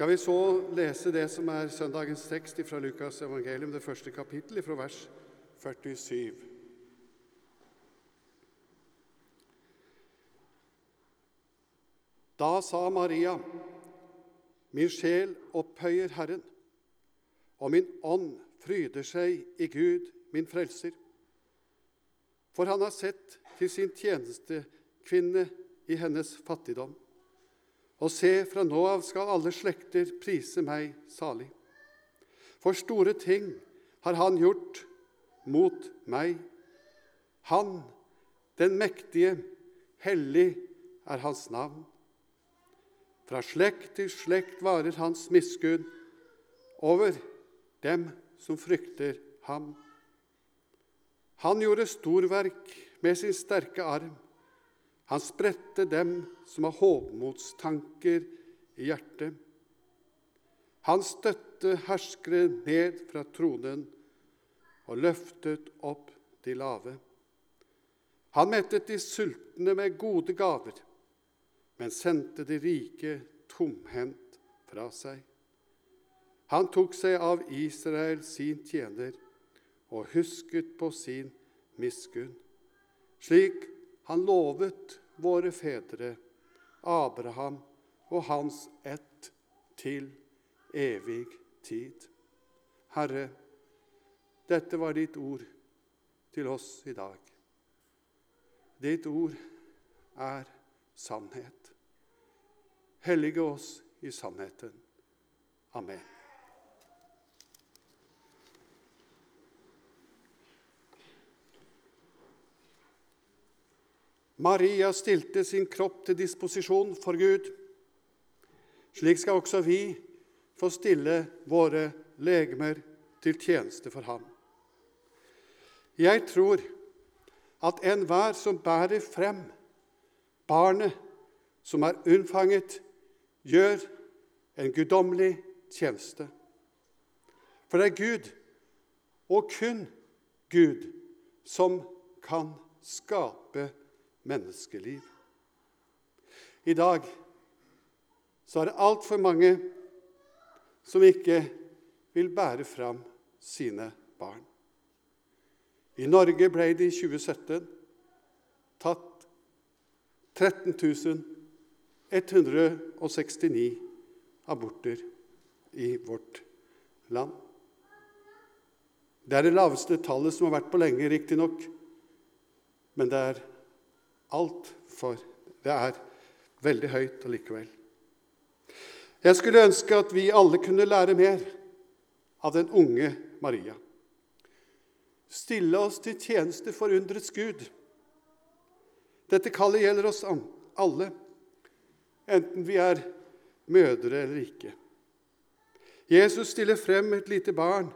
skal vi så lese det som er søndagens tekst fra Lukas evangelium, det første kapittel, fra vers 47. Da sa Maria, min sjel opphøyer Herren, og min ånd fryder seg i Gud, min frelser. For han har sett til sin tjenestekvinne i hennes fattigdom. Og se, fra nå av skal alle slekter prise meg salig. For store ting har han gjort mot meg. Han, den mektige, hellig er hans navn. Fra slekt til slekt varer hans miskunn over dem som frykter ham. Han gjorde storverk med sin sterke arm. Han spredte dem som har hovmodstanker i hjertet. Han støtte herskere ned fra tronen og løftet opp de lave. Han mettet de sultne med gode gaver, men sendte de rike tomhendt fra seg. Han tok seg av Israel, sin tjener, og husket på sin miskunn, slik han lovet våre fedre, Abraham og hans ett, til evig tid. Herre, dette var ditt ord til oss i dag. Ditt ord er sannhet. Hellige oss i sannheten. Amen. Maria stilte sin kropp til disposisjon for Gud. Slik skal også vi få stille våre legemer til tjeneste for Ham. Jeg tror at enhver som bærer frem barnet som er unnfanget, gjør en guddommelig tjeneste. For det er Gud, og kun Gud, som kan skape menneskeliv. I dag så er det altfor mange som ikke vil bære fram sine barn. I Norge ble det i 2017 tatt 13 169 aborter i vårt land. Det er det laveste tallet som har vært på lenge, riktignok, men det er altfor Det er veldig høyt allikevel. Jeg skulle ønske at vi alle kunne lære mer av den unge Maria. Stille oss til tjeneste for underets Gud. Dette kallet gjelder oss alle, enten vi er mødre eller ikke. Jesus stiller frem et lite barn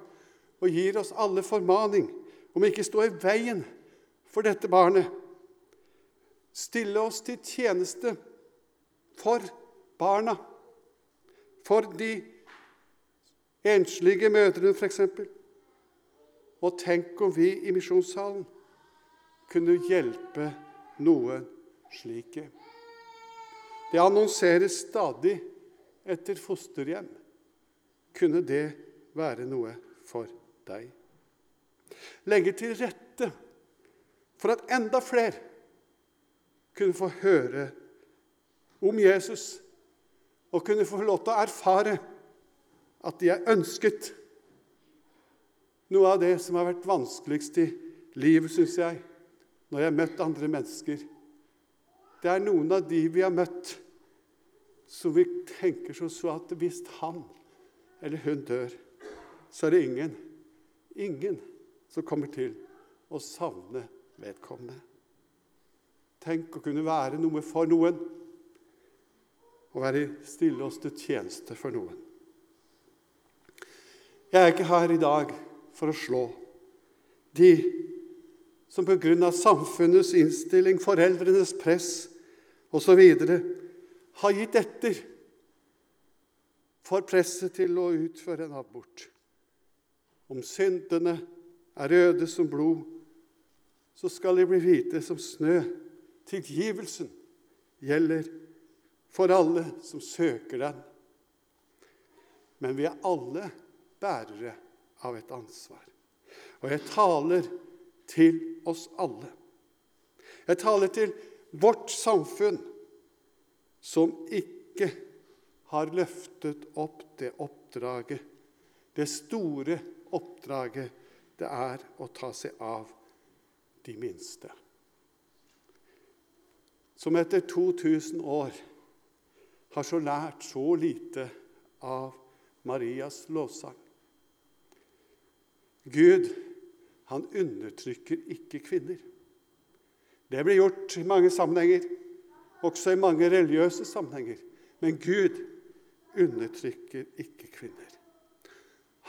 og gir oss alle formaning om ikke stå i veien for dette barnet stille oss til tjeneste for barna, for de enslige mødrene f.eks. Og tenk om vi i misjonssalen kunne hjelpe noen slike. Det annonseres stadig etter fosterhjem. Kunne det være noe for deg? Legge til rette for at enda flere kunne få høre om Jesus og kunne få lov til å erfare at de er ønsket. Noe av det som har vært vanskeligst i livet, syns jeg, når jeg har møtt andre mennesker, det er noen av de vi har møtt, som vi tenker som så at hvis han eller hun dør, så er det ingen, ingen som kommer til å savne vedkommende. Tenk å kunne være noe for noen og være stille oss til tjeneste for noen. Jeg er ikke her i dag for å slå de som pga. samfunnets innstilling, foreldrenes press osv. har gitt etter for presset til å utføre en abort. Om syndene er røde som blod, så skal de bli hvite som snø Tilgivelsen gjelder for alle som søker den. men vi er alle bærere av et ansvar. Og jeg taler til oss alle. Jeg taler til vårt samfunn, som ikke har løftet opp det oppdraget, det store oppdraget det er å ta seg av de minste. Som etter 2000 år har så lært så lite av Marias lovsang. Gud, han undertrykker ikke kvinner. Det blir gjort i mange sammenhenger, også i mange religiøse sammenhenger. Men Gud undertrykker ikke kvinner.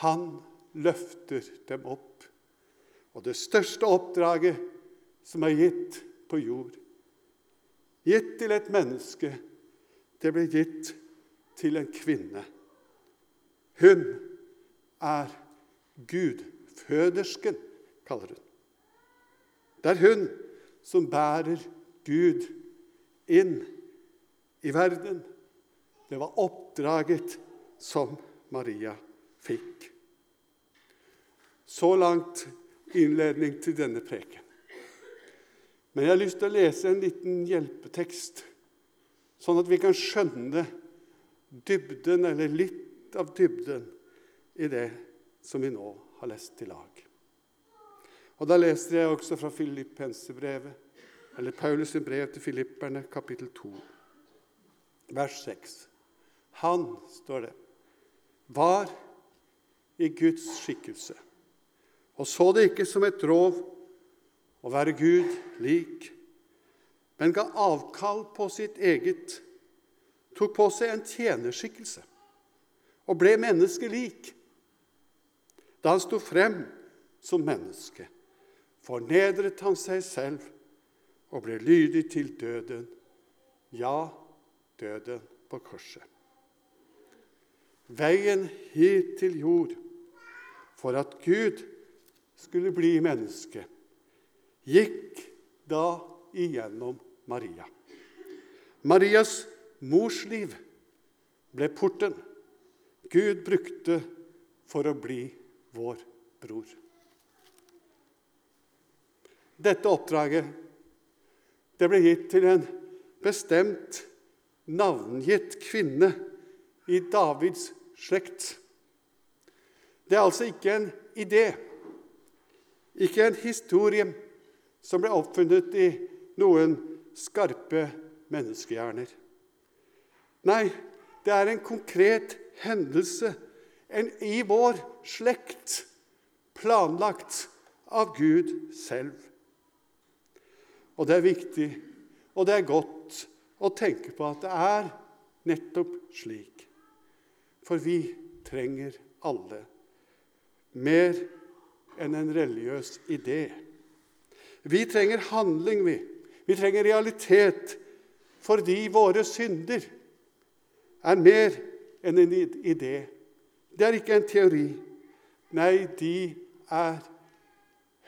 Han løfter dem opp. Og det største oppdraget som er gitt på jord, gitt til et menneske, det ble gitt til en kvinne. Hun er gudfødersken, kaller hun. Det er hun som bærer Gud inn i verden. Det var oppdraget som Maria fikk. Så langt innledning til denne preken. Men jeg har lyst til å lese en liten hjelpetekst, sånn at vi kan skjønne dybden, eller litt av dybden, i det som vi nå har lest i lag. Og Da leser jeg også fra Filippenserbrevet, eller Paulus' brev til filipperne, kapittel 2, vers 6. Han, står det, var i Guds skikkelse og så det ikke som et rov å være Gud lik, men ga avkall på sitt eget, tok på seg en tjenerskikkelse og ble menneskelik. Da han sto frem som menneske, fornedret han seg selv og ble lydig til døden, ja, døden på korset. Veien hit til jord for at Gud skulle bli menneske, gikk da igjennom Maria. Marias mors liv ble porten Gud brukte for å bli vår bror. Dette oppdraget det ble gitt til en bestemt, navngitt kvinne i Davids slekt. Det er altså ikke en idé. Ikke en historie som ble oppfunnet i noen skarpe menneskehjerner. Nei, det er en konkret hendelse en i vår slekt, planlagt av Gud selv. Og det er viktig, og det er godt å tenke på at det er nettopp slik. For vi trenger alle mer enn en religiøs idé. Vi trenger handling, vi. Vi trenger realitet fordi våre synder er mer enn en idé. Det er ikke en teori. Nei, de er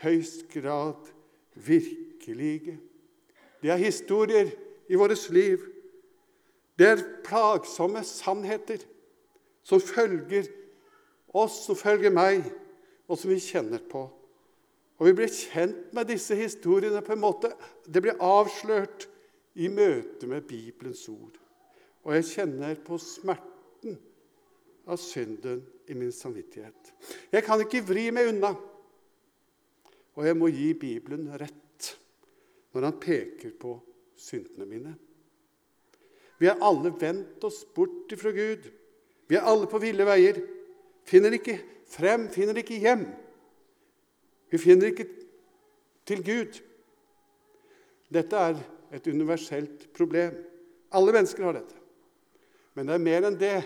høyst grad virkelige. Det er historier i vårt liv. Det er plagsomme sannheter som følger oss, som følger meg, og som vi kjenner på. Og vi blir kjent med disse historiene på en måte Det blir avslørt i møte med Bibelens ord. Og jeg kjenner på smerten av synden i min samvittighet. Jeg kan ikke vri meg unna. Og jeg må gi Bibelen rett når han peker på syndene mine. Vi har alle vendt oss bort fra Gud. Vi er alle på ville veier. Finner ikke frem, finner ikke hjem. Vi finner ikke til Gud. Dette er et universelt problem. Alle mennesker har dette. Men det er mer enn det.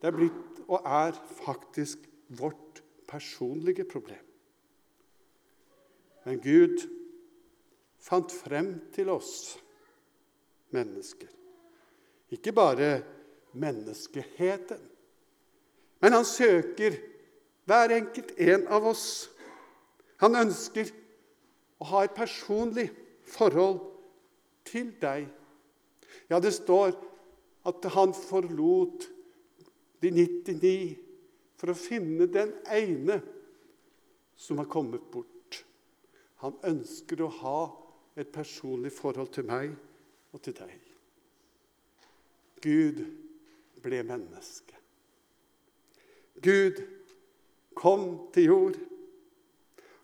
Det er blitt og er faktisk vårt personlige problem. Men Gud fant frem til oss mennesker. Ikke bare menneskeheten, men han søker hver enkelt en av oss. Han ønsker å ha et personlig forhold til deg. Ja, det står at han forlot de 99 for å finne den ene som har kommet bort. Han ønsker å ha et personlig forhold til meg og til deg. Gud ble menneske. Gud kom til jord.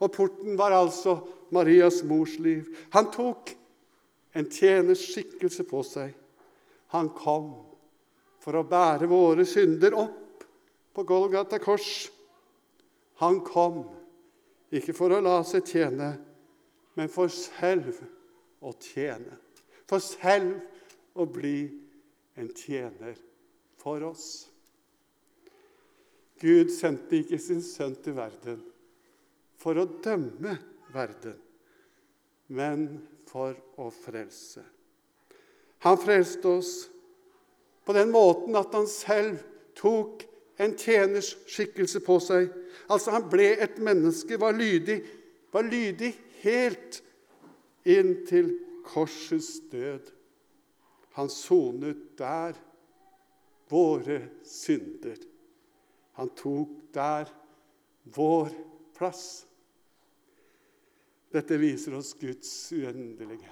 Og porten var altså Marias mors liv. Han tok en tjeners skikkelse på seg. Han kom for å bære våre synder opp på Golgata kors. Han kom ikke for å la seg tjene, men for selv å tjene. For selv å bli en tjener for oss. Gud sendte ikke sin sønn til verden for å dømme verden, men for å frelse. Han frelste oss på den måten at han selv tok en tjeners skikkelse på seg. Altså Han ble et menneske, var lydig, var lydig helt inn til korsets død. Han sonet der våre synder. Han tok der vår plass. Dette viser oss Guds uendelige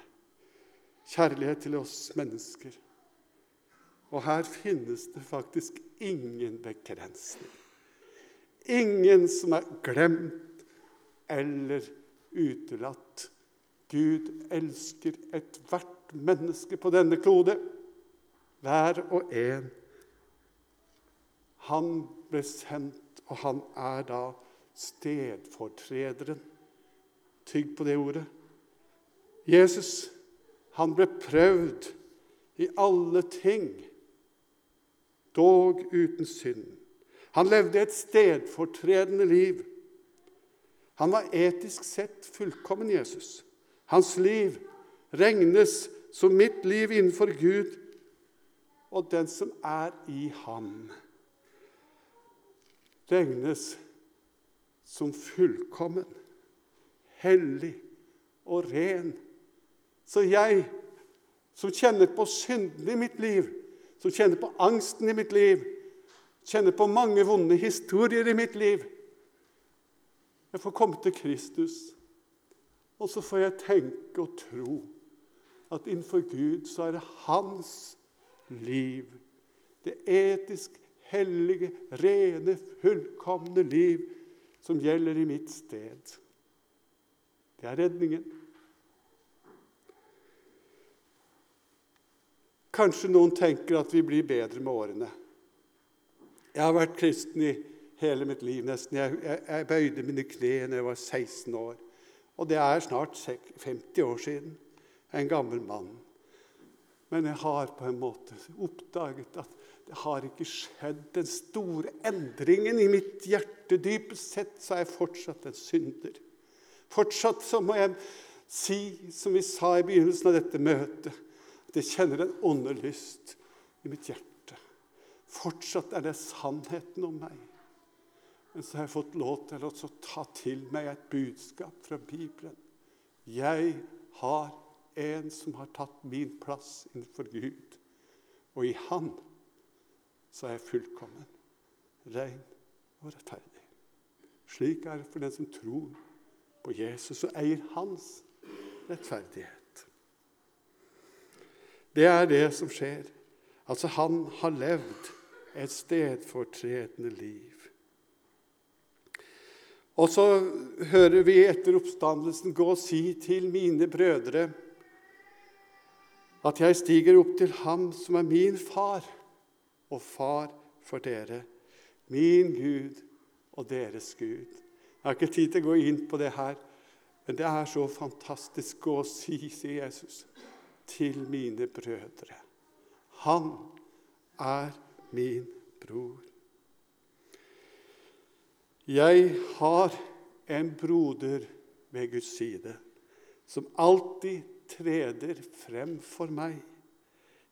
kjærlighet til oss mennesker. Og her finnes det faktisk ingen begrensning. Ingen som er glemt eller utelatt. Gud elsker ethvert menneske på denne klode, hver og en. Han ble sendt, og han er da stedfortrederen. Tygg på det ordet. Jesus, han ble prøvd i alle ting dog uten synd. Han levde et stedfortredende liv. Han var etisk sett fullkommen Jesus. Hans liv regnes som mitt liv innenfor Gud og den som er i ham, regnes som fullkommen, hellig og ren. Så jeg, som kjenner på synden i mitt liv, som kjenner på angsten i mitt liv, kjenner på mange vonde historier i mitt liv. Jeg får komme til Kristus, og så får jeg tenke og tro at innenfor Gud så er det hans liv. Det etisk hellige, rene, fullkomne liv som gjelder i mitt sted. Det er redningen. Kanskje noen tenker at vi blir bedre med årene. Jeg har vært kristen i hele mitt liv nesten. Jeg, jeg, jeg bøyde mine kne da jeg var 16 år. Og det er snart 50 år siden. En gammel mann. Men jeg har på en måte oppdaget at det har ikke skjedd den store endringen i mitt hjerte. Dypest sett så er jeg fortsatt en synder. Fortsatt så må jeg si, som vi sa i begynnelsen av dette møtet, at jeg kjenner en åndelyst i mitt hjerte. Fortsatt er det sannheten om meg. Men så har jeg fått lov til å ta til meg et budskap fra Bibelen. Jeg har en som har tatt min plass innenfor Gud. Og i Han så er jeg fullkommen, ren og rettferdig. Slik er det for den som tror på Jesus og eier hans rettferdighet. Det er det som skjer. Altså, han har levd et stedfortredende liv. Og så hører vi etter oppstandelsen gå og si til mine brødre at jeg stiger opp til ham som er min far og far for dere, min Gud og deres Gud. Jeg har ikke tid til å gå inn på det her, men det er så fantastisk å si, sier Jesus til mine brødre. Han er min bror. Jeg har en broder ved Guds side som alltid treder frem for meg.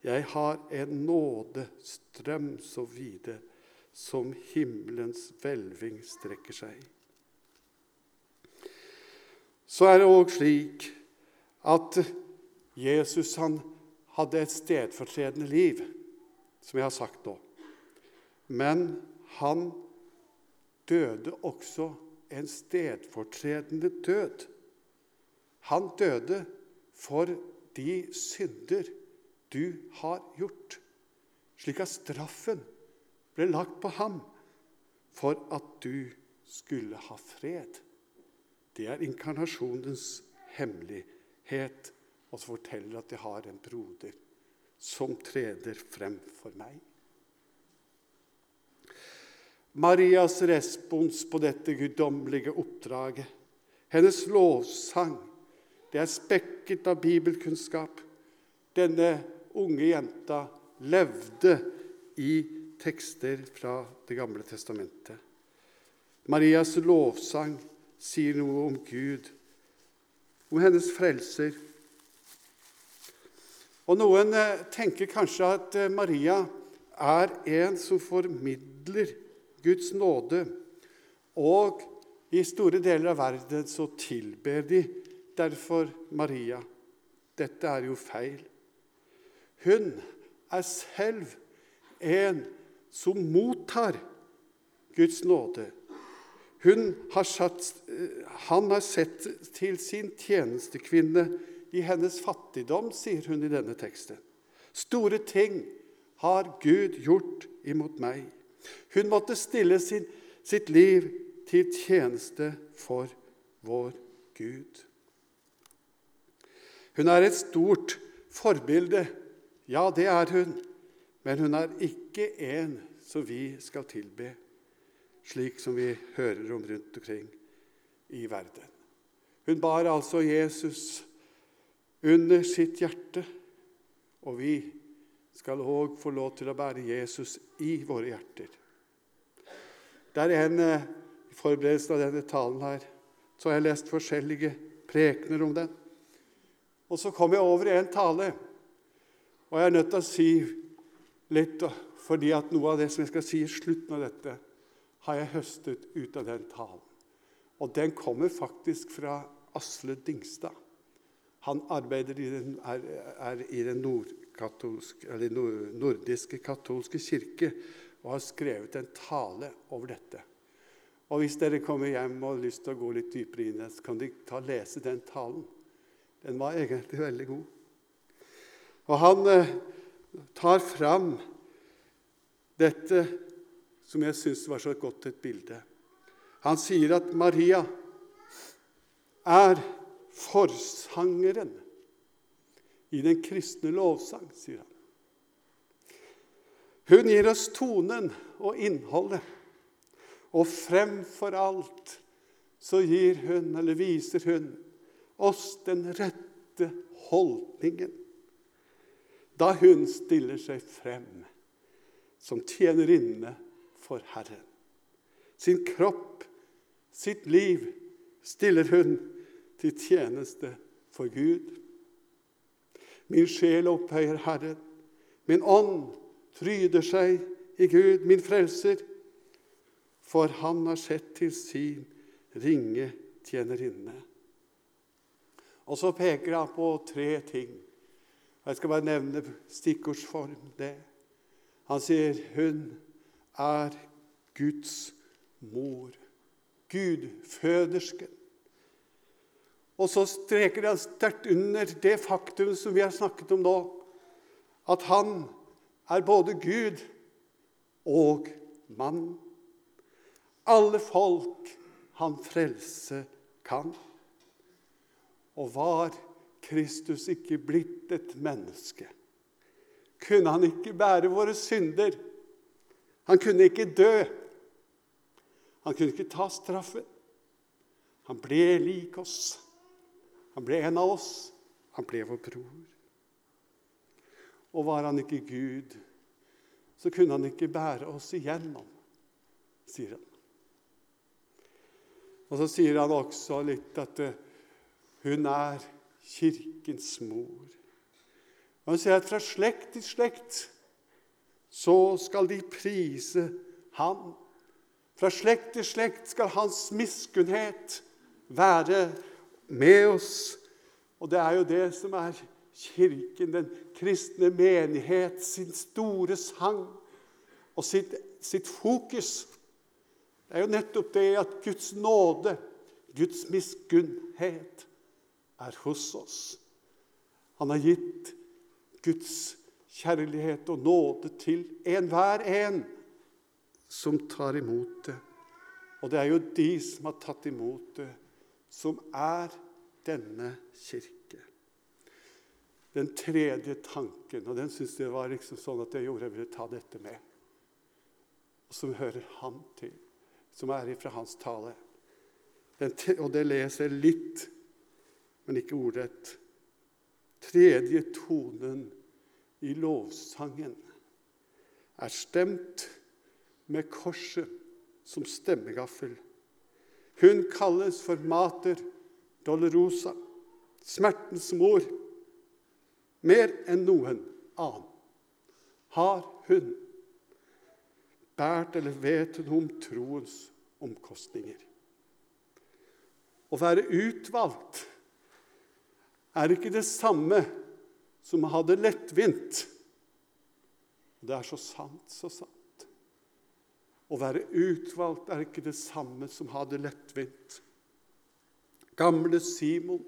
Jeg har en nådestrøm så vide som himmelens hvelving strekker seg. Så er det òg slik at Jesus han hadde et stedfortredende liv, som jeg har sagt nå. Men han døde også en stedfortredende død. Han døde for de synder du har gjort, slik at straffen ble lagt på ham for at du skulle ha fred. Det er inkarnasjonens hemmelighet, og som forteller at jeg har en broder som treder frem for meg. Marias respons på dette guddommelige oppdraget, hennes lovsang, det er spekket av bibelkunnskap. Denne unge jenta levde i tekster fra Det gamle testamentet. Marias lovsang sier noe om Gud, om hennes frelser. Og Noen eh, tenker kanskje at eh, Maria er en som formidler Guds nåde. Og i store deler av verden så tilber de derfor Maria. Dette er jo feil. Hun er selv en som mottar Guds nåde. Har satt, han har sett til sin tjenestekvinne i hennes fattigdom, sier hun i denne teksten. Store ting har Gud gjort imot meg. Hun måtte stille sin, sitt liv til tjeneste for vår Gud. Hun er et stort forbilde. Ja, det er hun. Men hun er ikke en som vi skal tilbe, slik som vi hører om rundt omkring i verden. Hun bar altså Jesus under sitt hjerte, og vi skal òg få lov til å bære Jesus i våre hjerter. Det er en eh, I forberedelsen av denne talen her så har jeg lest forskjellige prekener om den. Og så kom jeg over i en tale, og jeg er nødt til å si litt fordi at noe av det som jeg skal si i slutten av dette, har jeg høstet ut av den talen. Og den kommer faktisk fra Asle Dingstad. Han arbeider i den, er, er i den nordiske katolske kirke og har skrevet en tale over dette. Og Hvis dere kommer hjem og har lyst til å gå litt dypere inn så kan dere ta og lese den talen. Den var egentlig veldig god. Og han eh, tar fram dette som jeg syns var så godt et bilde. Han sier at Maria er forsangeren i den kristne lovsang, sier han. Hun gir oss tonen og innholdet, og fremfor alt så gir hun, eller viser hun, oss den rette holdningen da hun stiller seg frem som tjenerinne for Herren. Sin kropp, sitt liv, stiller hun til tjeneste for Gud. Min sjel opphøyer Herren. Min ånd fryder seg i Gud, min frelser, for han har sett til sin ringe tjenerinne. Og så peker han på tre ting. Jeg skal bare nevne stikkordsform det. Han sier hun er Guds mor. Gudfødersken. Og så streker han sterkt under det faktum som vi har snakket om nå, at han er både Gud og mann. Alle folk han frelse kan. Og var Kristus ikke blitt et menneske, kunne han ikke bære våre synder. Han kunne ikke dø. Han kunne ikke ta straffen. Han ble lik oss. Han ble en av oss. Han ble vår bror. Og var han ikke Gud, så kunne han ikke bære oss igjennom, sier han. Og så sier han også litt at eh, hun er Kirkens mor. Og Han sier at fra slekt til slekt så skal de prise Han. Fra slekt til slekt skal hans miskunnhet være med oss. Og det er jo det som er Kirken, den kristne menighet, sin store sang og sitt, sitt fokus. Det er jo nettopp det at Guds nåde, Guds miskunnhet, er hos oss. Han har gitt Guds kjærlighet og nåde til enhver en som tar imot det. Og det er jo de som har tatt imot det, som er denne kirke. Den tredje tanken, og den syns jeg var liksom sånn at jeg gjorde jeg ville ta dette med, og som hører han til, som er ifra hans tale. Den, og det leser jeg litt, men ikke ordrett. Tredje tonen i lovsangen er stemt med korset som stemmegaffel. Hun kalles for Mater Dolorosa, smertens mor. Mer enn noen annen har hun båret eller vet hun om troens omkostninger. Å være utvalgt er ikke det samme som hadde lettvint. Det er så sant, så sant. Å være utvalgt er ikke det samme som hadde lettvint. Gamle Simon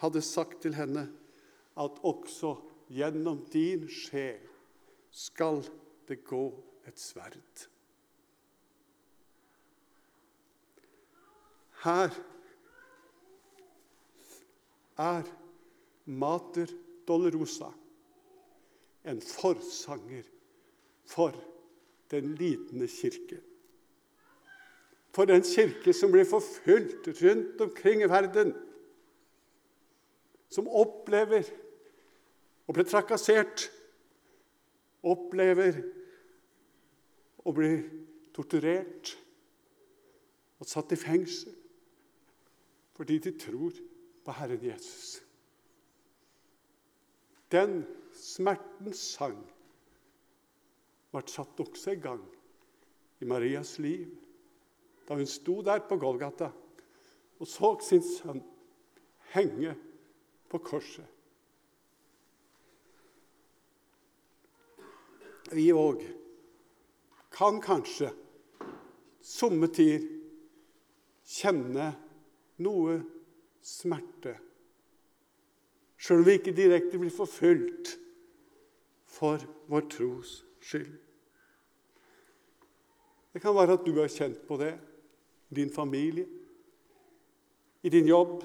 hadde sagt til henne at også gjennom din sjel skal det gå et sverd. Her er Mater Dolorosa en forsanger for den lidende kirke. For den kirke som blir forfulgt rundt omkring i verden. Som opplever å bli trakassert, opplever å bli torturert og satt i fengsel fordi de tror på Herren Jesus. Den smertens sang ble satt også i gang i Marias liv da hun sto der på Golgata og så sin sønn henge på korset. Vi òg kan kanskje somme tider kjenne noe smerte, sjøl om vi ikke direkte blir forfulgt for vår tros skyld. Det kan være at du har kjent på det i din familie, i din jobb,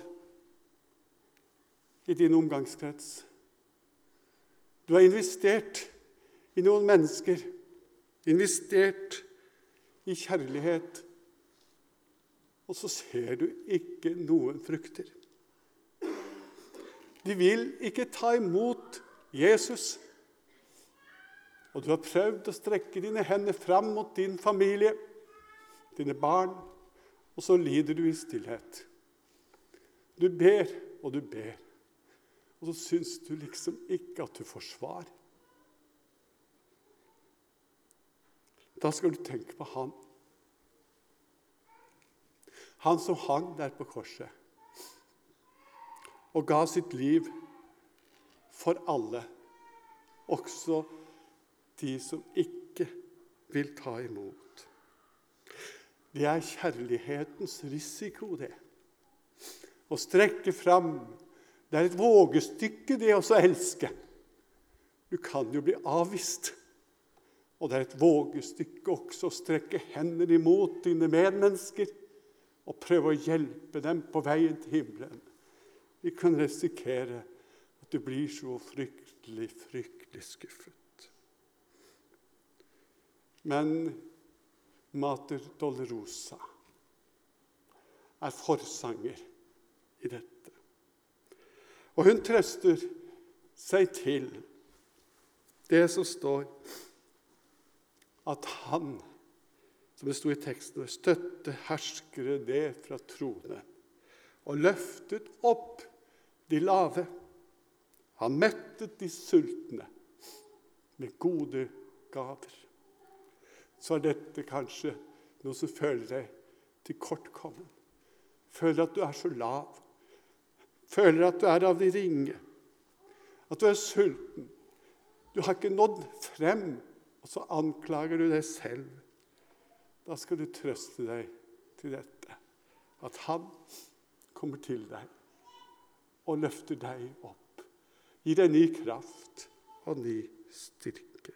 i din omgangskrets. Du har investert i noen mennesker, investert i kjærlighet, og så ser du ikke noen frukter. De vil ikke ta imot Jesus. Og du har prøvd å strekke dine hender fram mot din familie, dine barn, og så lider du i stillhet. Du ber og du ber, og så syns du liksom ikke at du får svar. Da skal du tenke på han. Han som hang der på korset og ga sitt liv for alle, også de som ikke vil ta imot. Det er kjærlighetens risiko, det. Å strekke fram. Det er et vågestykke, det å elske. Du kan jo bli avvist. Og det er et vågestykke også å strekke hendene imot dine medmennesker og prøve å hjelpe dem på veien til himmelen. Vi kan risikere at du blir så fryktelig, fryktelig skuffet. Men Mater Dolorosa er forsanger i dette. Og hun trøster seg til det som står at han, som det sto i teksten, støtte herskere det fra tronen og løftet opp de lave. Han mettet de sultne med gode gaver så er dette kanskje noe som føler deg tilkortkommen. Føler at du er så lav. Føler at du er av de ringe. At du er sulten. Du har ikke nådd frem, og så anklager du deg selv. da skal du trøste deg til dette. At han kommer til deg og løfter deg opp. Gi deg ny kraft og ny styrke.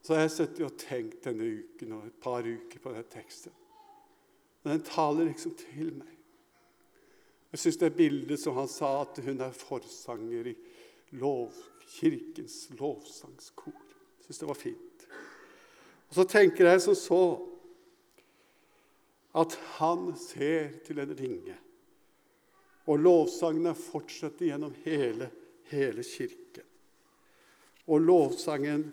Så har jeg sittet og tenkt denne uken og et par uker på denne teksten. Men den taler liksom til meg. Jeg syns det bildet som han sa, at hun er forsanger i lov, kirkens lovsangskor. Jeg syns det var fint. Og så tenker jeg som så at han ser til en ringe. Og lovsangene fortsetter gjennom hele, hele kirken. Og lovsangen,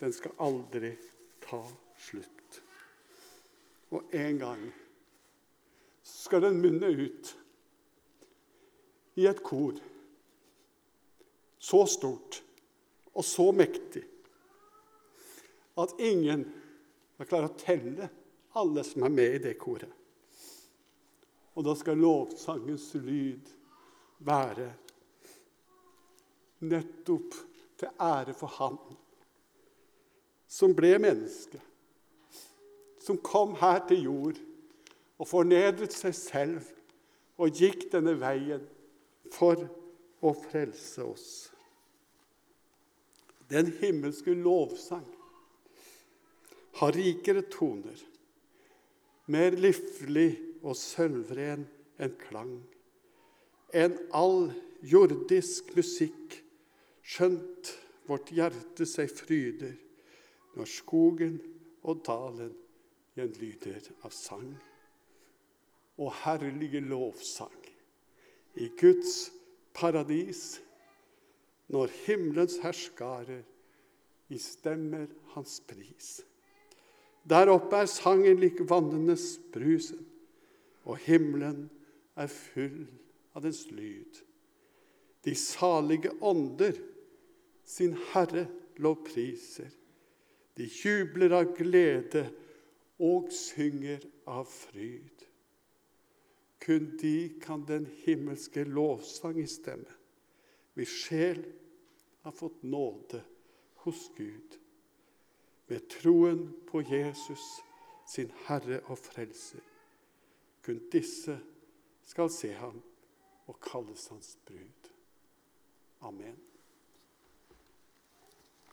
den skal aldri ta slutt. Og en gang skal den munne ut i et kor så stort og så mektig at ingen har klart å telle alle som er med i det koret. Og da skal lovsangens lyd være nettopp til ære for Han som ble menneske, som kom her til jord og fornedret seg selv og gikk denne veien for å frelse oss. Den himmelske lovsang har rikere toner, mer liflig og sølvren en klang, En all jordisk musikk, skjønt vårt hjerte seg fryder når skogen og dalen gjenlyder av sang. Og herlige lovsang i Guds paradis, når himmelens herskarer i stemmer hans pris. Der oppe er sangen lik vannenes brusen, og himmelen er full av dens lyd. De salige ånder sin Herre lovpriser. De jubler av glede og synger av fryd. Kun de kan den himmelske lovsang i stemme, hvis sjel har fått nåde hos Gud ved troen på Jesus, sin Herre og Frelser. Kun disse skal se ham og kalles hans brud. Amen.